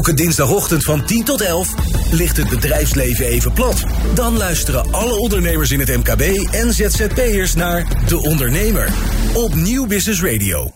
Elke dinsdagochtend van 10 tot 11 ligt het bedrijfsleven even plat. Dan luisteren alle ondernemers in het MKB en ZZP'ers naar De Ondernemer op Nieuw Business Radio.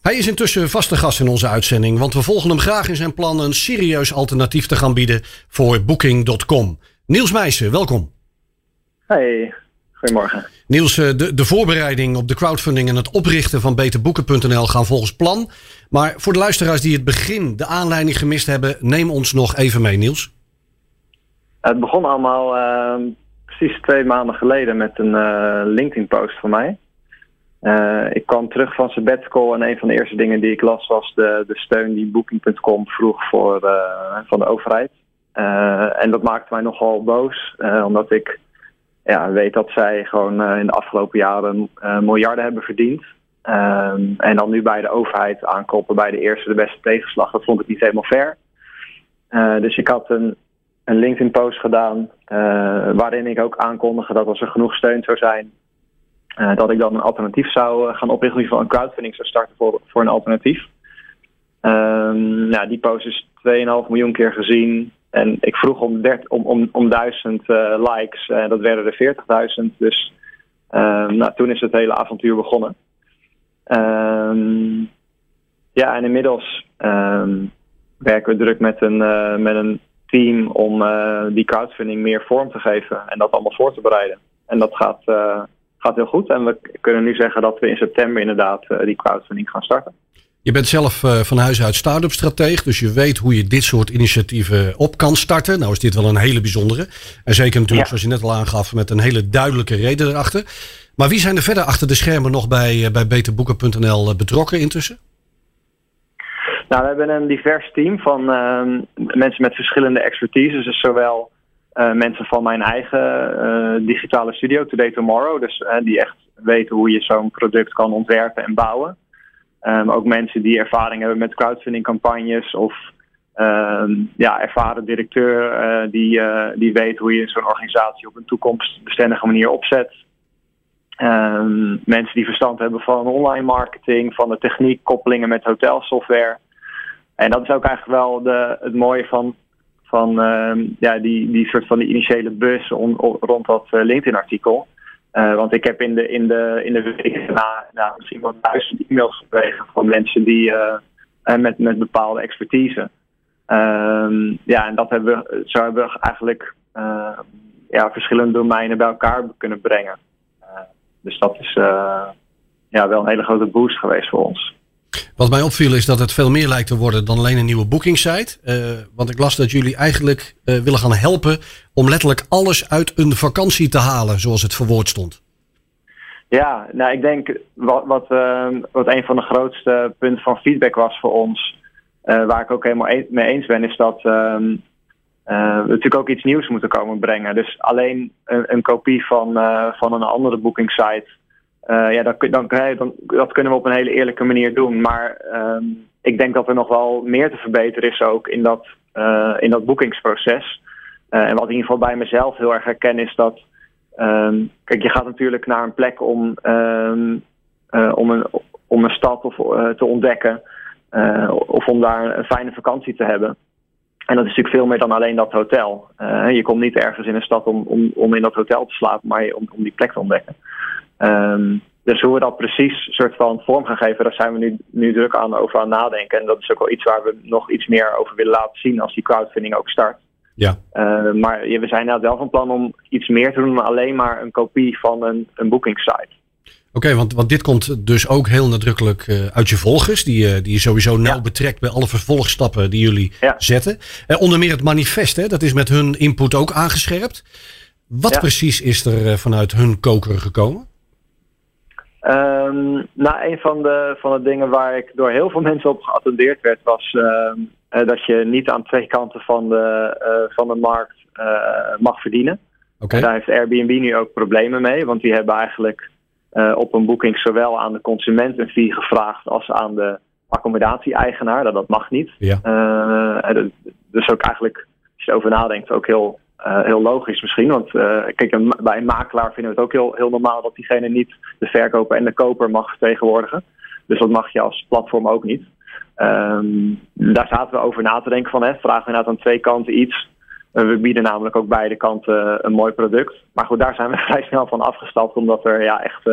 Hij is intussen vaste gast in onze uitzending, want we volgen hem graag in zijn plan een serieus alternatief te gaan bieden voor Booking.com. Niels Meijsen, welkom. Hey, goedemorgen. Niels, eh, de, de voorbereiding op de crowdfunding en het oprichten van beterboeken.nl gaan volgens plan. Maar voor de luisteraars die het begin, de aanleiding gemist hebben, neem ons nog even mee, Niels. Het begon allemaal uh, precies twee maanden geleden met een uh, LinkedIn-post van mij. Uh, ik kwam terug van sabbatical en een van de eerste dingen die ik las was de, de steun die Booking.com vroeg voor, van de overheid. en dat maakte mij nogal boos, omdat ik ja, weet dat zij gewoon in de afgelopen jaren miljarden hebben verdiend. Um, en dan nu bij de overheid aankoppen bij de eerste de beste tegenslag. Dat vond ik niet helemaal fair. Uh, dus ik had een, een LinkedIn-post gedaan uh, waarin ik ook aankondigde dat als er genoeg steun zou zijn, dat ik dan een alternatief zou gaan oprichten, in een crowdfunding zou starten voor, voor een alternatief. Um, nou, die post is 2,5 miljoen keer gezien. En ik vroeg om, 30, om, om, om 1000 likes. en dat werden er 40.000. Dus nou, toen is het hele avontuur begonnen. Um, ja, en inmiddels um, werken we druk met een, met een team om die crowdfunding meer vorm te geven en dat allemaal voor te bereiden. En dat gaat, gaat heel goed. En we kunnen nu zeggen dat we in september inderdaad die crowdfunding gaan starten. Je bent zelf van huis uit start-up strateeg, dus je weet hoe je dit soort initiatieven op kan starten. Nou is dit wel een hele bijzondere. En zeker natuurlijk, ja. zoals je net al aangaf, met een hele duidelijke reden erachter. Maar wie zijn er verder achter de schermen nog bij, bij beterboeken.nl betrokken intussen? Nou, we hebben een divers team van uh, mensen met verschillende expertises. Dus zowel uh, mensen van mijn eigen uh, digitale studio, Today Tomorrow. Dus die echt weten hoe je zo'n product kan ontwerpen en bouwen. Um, ook mensen die ervaring hebben met crowdfunding campagnes of ehm, ja, ervaren directeur die, die weet hoe je zo'n organisatie op een toekomstbestendige manier opzet. Um, mensen die verstand hebben van online marketing, van de techniek, koppelingen met hotelsoftware. En dat is ook eigenlijk wel de, het mooie van, van uh, ja, die, die soort van die initiële bus on, on, rond dat uh, LinkedIn-artikel. Uh, want ik heb in de, in de, in de week na misschien wel duizend e-mails gekregen van mensen die met, met bepaalde expertise. Um, ja, en dat hebben we, zo hebben we eigenlijk ja, verschillende domeinen bij elkaar kunnen brengen. dus dat is ja, wel een hele grote boost geweest voor ons. Wat mij opviel is dat het veel meer lijkt te worden dan alleen een nieuwe bookingsite. Uh, want ik las dat jullie eigenlijk uh, willen gaan helpen om letterlijk alles uit een vakantie te halen, zoals het verwoord stond. Ja, nou ik denk wat, wat, uh, wat een van de grootste punten van feedback was voor ons, waar ik ook helemaal een, mee eens ben, is dat ehm, we natuurlijk ook iets nieuws moeten komen brengen. Dus alleen een, een kopie van, van een andere bookingsite uh, ja, dat, dan, dan, dat kunnen we op een hele eerlijke manier doen. Maar um, ik denk dat er nog wel meer te verbeteren is ook in dat, uh, in dat boekingsproces. Uh, en wat in ieder geval bij mezelf heel erg herken is dat... Um, kijk, je gaat natuurlijk naar een plek om, um, om, een, om een stad of, te ontdekken. of om daar een fijne vakantie te hebben. En dat is natuurlijk veel meer dan alleen dat hotel. je komt niet ergens in een stad om, om, om in dat hotel te slapen, maar om, om die plek te ontdekken. Um, dus hoe we dat precies soort van vorm gaan geven, daar zijn we nu, nu druk aan over aan nadenken. En dat is ook wel iets waar we nog iets meer over willen laten zien als die crowdfunding ook start. Ja. Uh, maar we zijn nou wel van plan om iets meer te doen dan alleen maar een kopie van een, een boekingssite. Oké, okay, want, want dit komt dus ook heel nadrukkelijk uh, uit je volgers, die, uh, die je sowieso nauw ja. betrekt bij alle vervolgstappen die jullie ja. zetten. onder meer het manifest, hè, dat is met hun input ook aangescherpt. Wat ja. precies is er vanuit hun koker gekomen? Um, nou, een van de, van de dingen waar ik door heel veel mensen op geattendeerd werd, was um, uh, dat je niet aan twee kanten van de, uh, van de markt uh, mag verdienen. Okay. Daar heeft Airbnb nu ook problemen mee, want die hebben eigenlijk op een boeking zowel aan de consument een fee gevraagd als aan de accommodatie-eigenaar. Dat, dat mag niet. Ja. dus ook eigenlijk, als je over nadenkt, ook heel uh, heel logisch misschien. Want uh, kijk, bij een makelaar vinden we het ook heel, heel normaal dat diegene niet de verkoper en de koper mag vertegenwoordigen. Dus dat mag je als platform ook niet. Ehm, daar zaten we over na te denken van, hè, vragen we inderdaad aan twee kanten iets. we bieden namelijk ook beide kanten een mooi product. Maar goed, daar zijn we vrij snel van afgestapt, omdat er ja, echt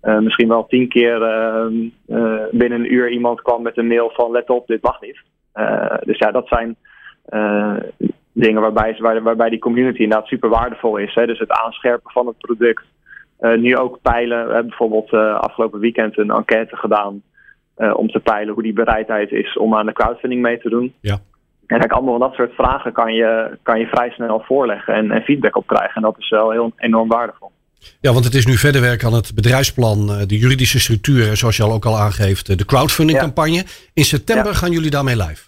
misschien wel tien keer ehm, binnen een uur iemand kwam met een mail van let op, dit mag niet. dus ja, dat zijn dingen waarbij, waarbij die community inderdaad super waardevol is. Hè? Dus het aanscherpen van het product. nu ook peilen. We hebben bijvoorbeeld afgelopen weekend een enquête gedaan uh, om te peilen hoe die bereidheid is om aan de crowdfunding mee te doen. Ja. En kijk, allemaal dat soort vragen kan je, kan je vrij snel voorleggen en, en feedback op krijgen. En dat is wel heel enorm waardevol. Ja, want het is nu verder werken aan het bedrijfsplan, eh, de juridische structuur, zoals je al ook al aangeeft, eh, de crowdfunding campagne. In september gaan jullie daarmee live?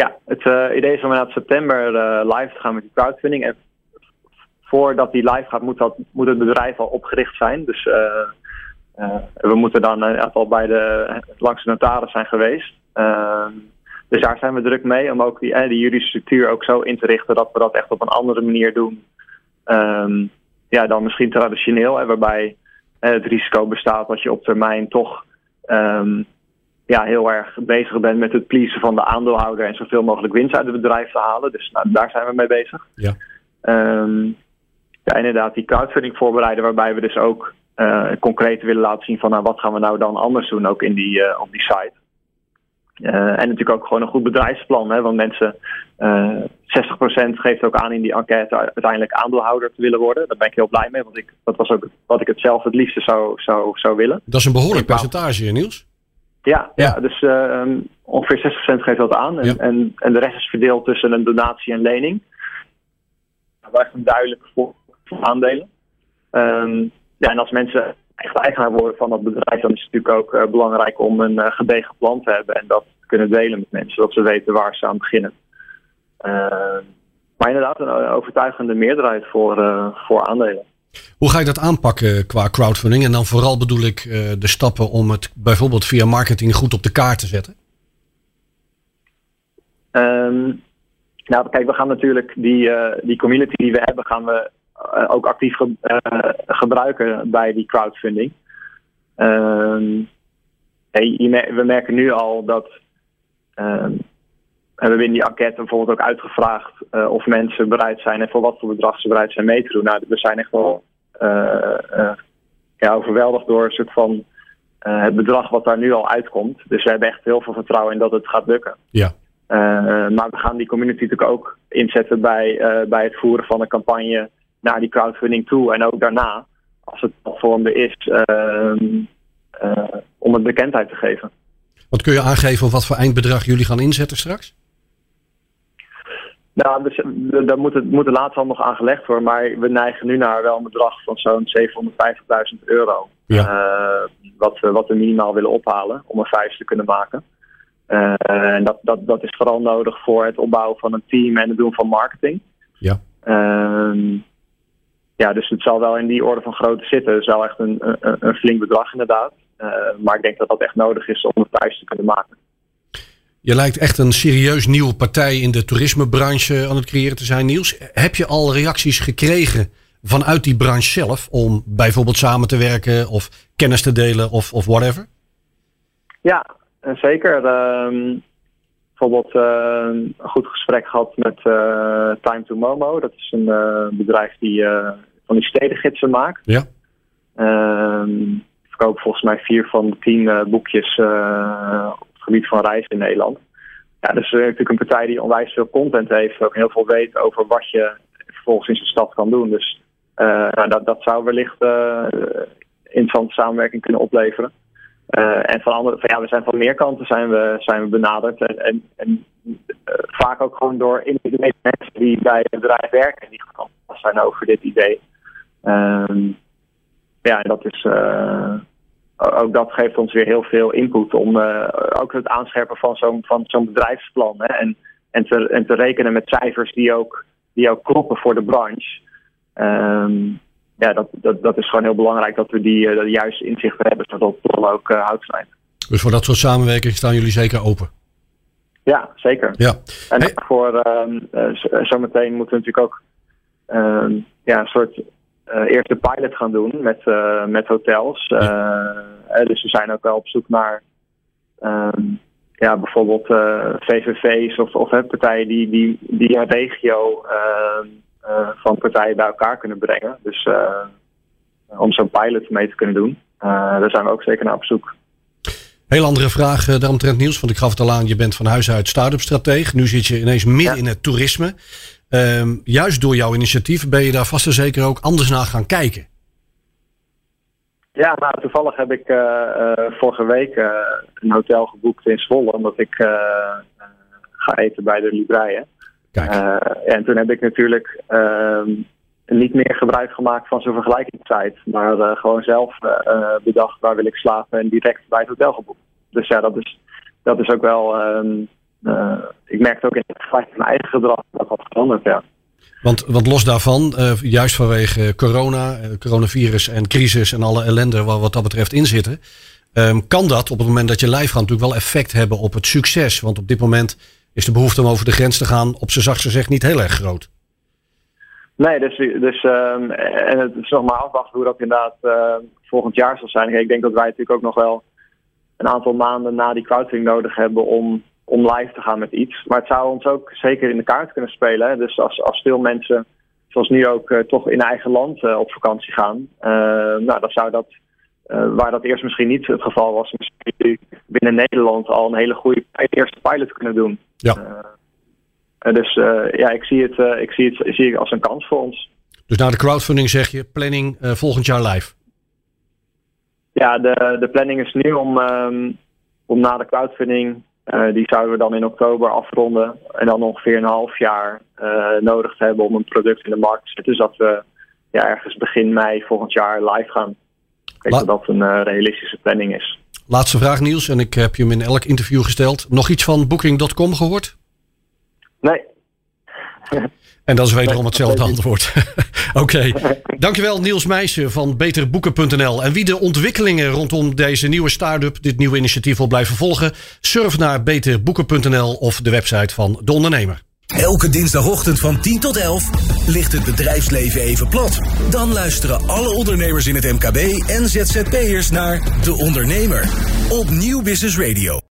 Ja, het uh, idee is om in september uh, live te gaan met die crowdfunding. En voordat die live gaat, moet, dat, moet het bedrijf al opgericht zijn. Dus uh, we moeten dan uh, al bij de, langs de notaris zijn geweest. Uh, dus daar zijn we druk mee om ook die, juridische structuur ook zo in te richten dat we dat echt op een andere manier doen. Um, ja, dan misschien traditioneel, hè, waarbij het risico bestaat dat je op termijn toch um, ja, heel erg bezig bent met het pleasen van de aandeelhouder en zoveel mogelijk winst uit het bedrijf te halen. Dus nou, daar zijn we mee bezig. Ja. Um, ja, inderdaad, die crowdfunding voorbereiden, waarbij we dus ook uh, concreet willen laten zien van nou, wat gaan we nou dan anders doen ook in die, uh, op die site. Uh, en natuurlijk ook gewoon een goed bedrijfsplan. Hè, want mensen, 60% geeft ook aan in die enquête uiteindelijk aandeelhouder te willen worden. Daar ben ik heel blij mee, want ik, dat was ook wat ik het zelf het liefste zou, zou, zou willen. Dat is een behoorlijk percentage, Niels. Ja, ja. ja dus um, ongeveer 60% geeft dat aan. En, ja. en, en, de rest is verdeeld tussen een donatie en lening. Dat is duidelijk voor, voor aandelen. Um, ja, en als mensen echt eigenaar worden van dat bedrijf, dan is het natuurlijk ook uh, belangrijk om een uh, gedegen plan te hebben en dat te kunnen delen met mensen, zodat ze weten waar ze aan beginnen. Uh, maar inderdaad, een overtuigende meerderheid voor, voor aandelen. Hoe ga je dat aanpakken qua crowdfunding? En dan vooral bedoel ik de stappen om het bijvoorbeeld via marketing goed op de kaart te zetten? Um, nou, kijk, we gaan natuurlijk die, die community die we hebben, gaan we uh, ook actief ge gebruiken bij die crowdfunding. Hey, we merken nu al dat. Um, we hebben in die enquête bijvoorbeeld ook uitgevraagd uh, of mensen bereid zijn en voor wat voor bedrag ze bereid zijn mee te doen. Nou, we zijn echt wel ja, overweldigd door een soort van het bedrag wat daar nu al uitkomt. Dus we hebben echt heel veel vertrouwen in dat het gaat lukken. Ja. maar we gaan die community natuurlijk ook inzetten bij, bij het voeren van een campagne naar die crowdfunding toe. En ook daarna, als het platform is, uh, uh, om het bekendheid te geven. Wat kun je aangeven wat voor eindbedrag jullie gaan inzetten straks? Nou, dus, daar moet het, moet laatst al nog aangelegd worden. Maar we neigen nu naar wel een bedrag van zo'n 750.000 euro. Ja. Uh, wat, we, wat we minimaal willen ophalen om een vijf te kunnen maken. Uh, en dat, dat, dat is vooral nodig voor het opbouwen van een team en het doen van marketing. Ja. Uh, ja, dus het zal wel in die orde van grootte zitten. Het is wel echt een, een, een flink bedrag inderdaad. Maar ik denk dat dat echt nodig is om het thuis te kunnen maken. Je lijkt echt een serieus nieuwe partij in de toerismebranche aan het creëren te zijn, Niels. Heb je al reacties gekregen vanuit die branche zelf om bijvoorbeeld samen te werken of kennis te delen of, of whatever? Ja, zeker. Uh, bijvoorbeeld uh, een goed gesprek gehad met uh, Time to Momo. Dat is een uh, bedrijf die van die stedengidsen maakt. Ja. Ehm, verkopen volgens mij vier van de tien boekjes gebied van reizen in Nederland. Ja, dus natuurlijk een partij die onwijs veel content heeft. Ook heel veel weet over wat je vervolgens in zijn stad kan doen. Dus nou, dat, dat zou wellicht interessante samenwerking kunnen opleveren. En van andere, van, ja, we zijn van meer kanten zijn we, zijn we benaderd. En, en, en vaak ook gewoon door individuele mensen die bij het bedrijf werken en die gepast zijn over dit idee. Um, ja, en dat is, ook dat geeft ons weer heel veel input om ook het aanscherpen van zo'n van zo'n bedrijfsplan. Hè, en, en, te, en te rekenen met cijfers die ook, die ook kloppen voor de branche. Um, ja, dat, dat, dat is gewoon heel belangrijk dat we die, uh, juiste inzichten hebben, zodat het plan ook houdt zijn. Dus voor dat soort samenwerking staan jullie zeker open? Ja, zeker. Ja. En hey. voor uh, zometeen moeten we natuurlijk ook ehm, ja, een soort eerste pilot gaan doen met, met hotels. Ja. dus we zijn ook wel op zoek naar ehm, ja, bijvoorbeeld VVV's of, of partijen die, die, die een regio van partijen bij elkaar kunnen brengen. Dus om zo'n pilot mee te kunnen doen. daar zijn we ook zeker naar op zoek. Heel andere vraag daaromtrent Niels, want ik gaf het al aan, je bent van huis uit start-up strateeg. Nu zit je ineens midden in het toerisme. Ehm, juist door jouw initiatief ben je daar vast en zeker ook anders naar gaan kijken. Ja, nou, toevallig heb ik uh, vorige week uh, een hotel geboekt in Zwolle, omdat ik ga eten bij de Libreien. Kijk. en toen heb ik natuurlijk ehm, niet meer gebruik gemaakt van zo'n vergelijkingstijd, maar gewoon zelf bedacht waar wil ik slapen en direct bij het hotel geboekt. Dus ja, dat is, dat is ook wel ehm, uh, ik merkte ook in het van mijn eigen gedrag dat dat veranderd, ja. Want, want los daarvan, uh, juist vanwege corona, uh, coronavirus en crisis en alle ellende waar wat dat betreft in zitten, um, kan dat op het moment dat je live gaat natuurlijk wel effect hebben op het succes. Want op dit moment is de behoefte om over de grens te gaan op zijn zachtste gezegd niet heel erg groot. Nee, dus, dus um, en het is nog maar afwachten hoe dat inderdaad uh, volgend jaar zal zijn. Ik denk dat wij natuurlijk ook nog wel een aantal maanden na die crowdfunding nodig hebben om om live te gaan met iets. Maar het zou ons ook zeker in de kaart kunnen spelen. Hè? Dus als, als veel mensen, zoals nu ook, uh, toch in eigen land uh, op vakantie gaan. Uh, nou, dan zou dat, waar dat eerst misschien niet het geval was, misschien binnen Nederland al een hele goede eerste pilot kunnen doen. Ja. dus ja, ik zie het, ik zie het zie ik als een kans voor ons. Dus na de crowdfunding zeg je planning volgend jaar live? Ja, de, de planning is nu om, um, om na de crowdfunding uh, die zouden we dan in oktober afronden. En dan ongeveer een half jaar uh, nodig hebben om een product in de markt te zetten. Dus dat we ja, ergens begin mei volgend jaar live gaan. Ik denk dat dat een uh, realistische planning is. Laatste vraag Niels, en ik heb je hem in elk interview gesteld. Nog iets van Booking.com gehoord? Nee. En dat is wederom hetzelfde antwoord. Oké, dankjewel Niels Meijsen van beterboeken.nl. En wie de ontwikkelingen rondom deze nieuwe start-up, dit nieuwe initiatief wil blijven volgen, surf naar beterboeken.nl of de website van de ondernemer. Elke dinsdagochtend van 10 tot 11 ligt het bedrijfsleven even plat. Dan luisteren alle ondernemers in het MKB en ZZP'ers naar De Ondernemer op Nieuw Business Radio.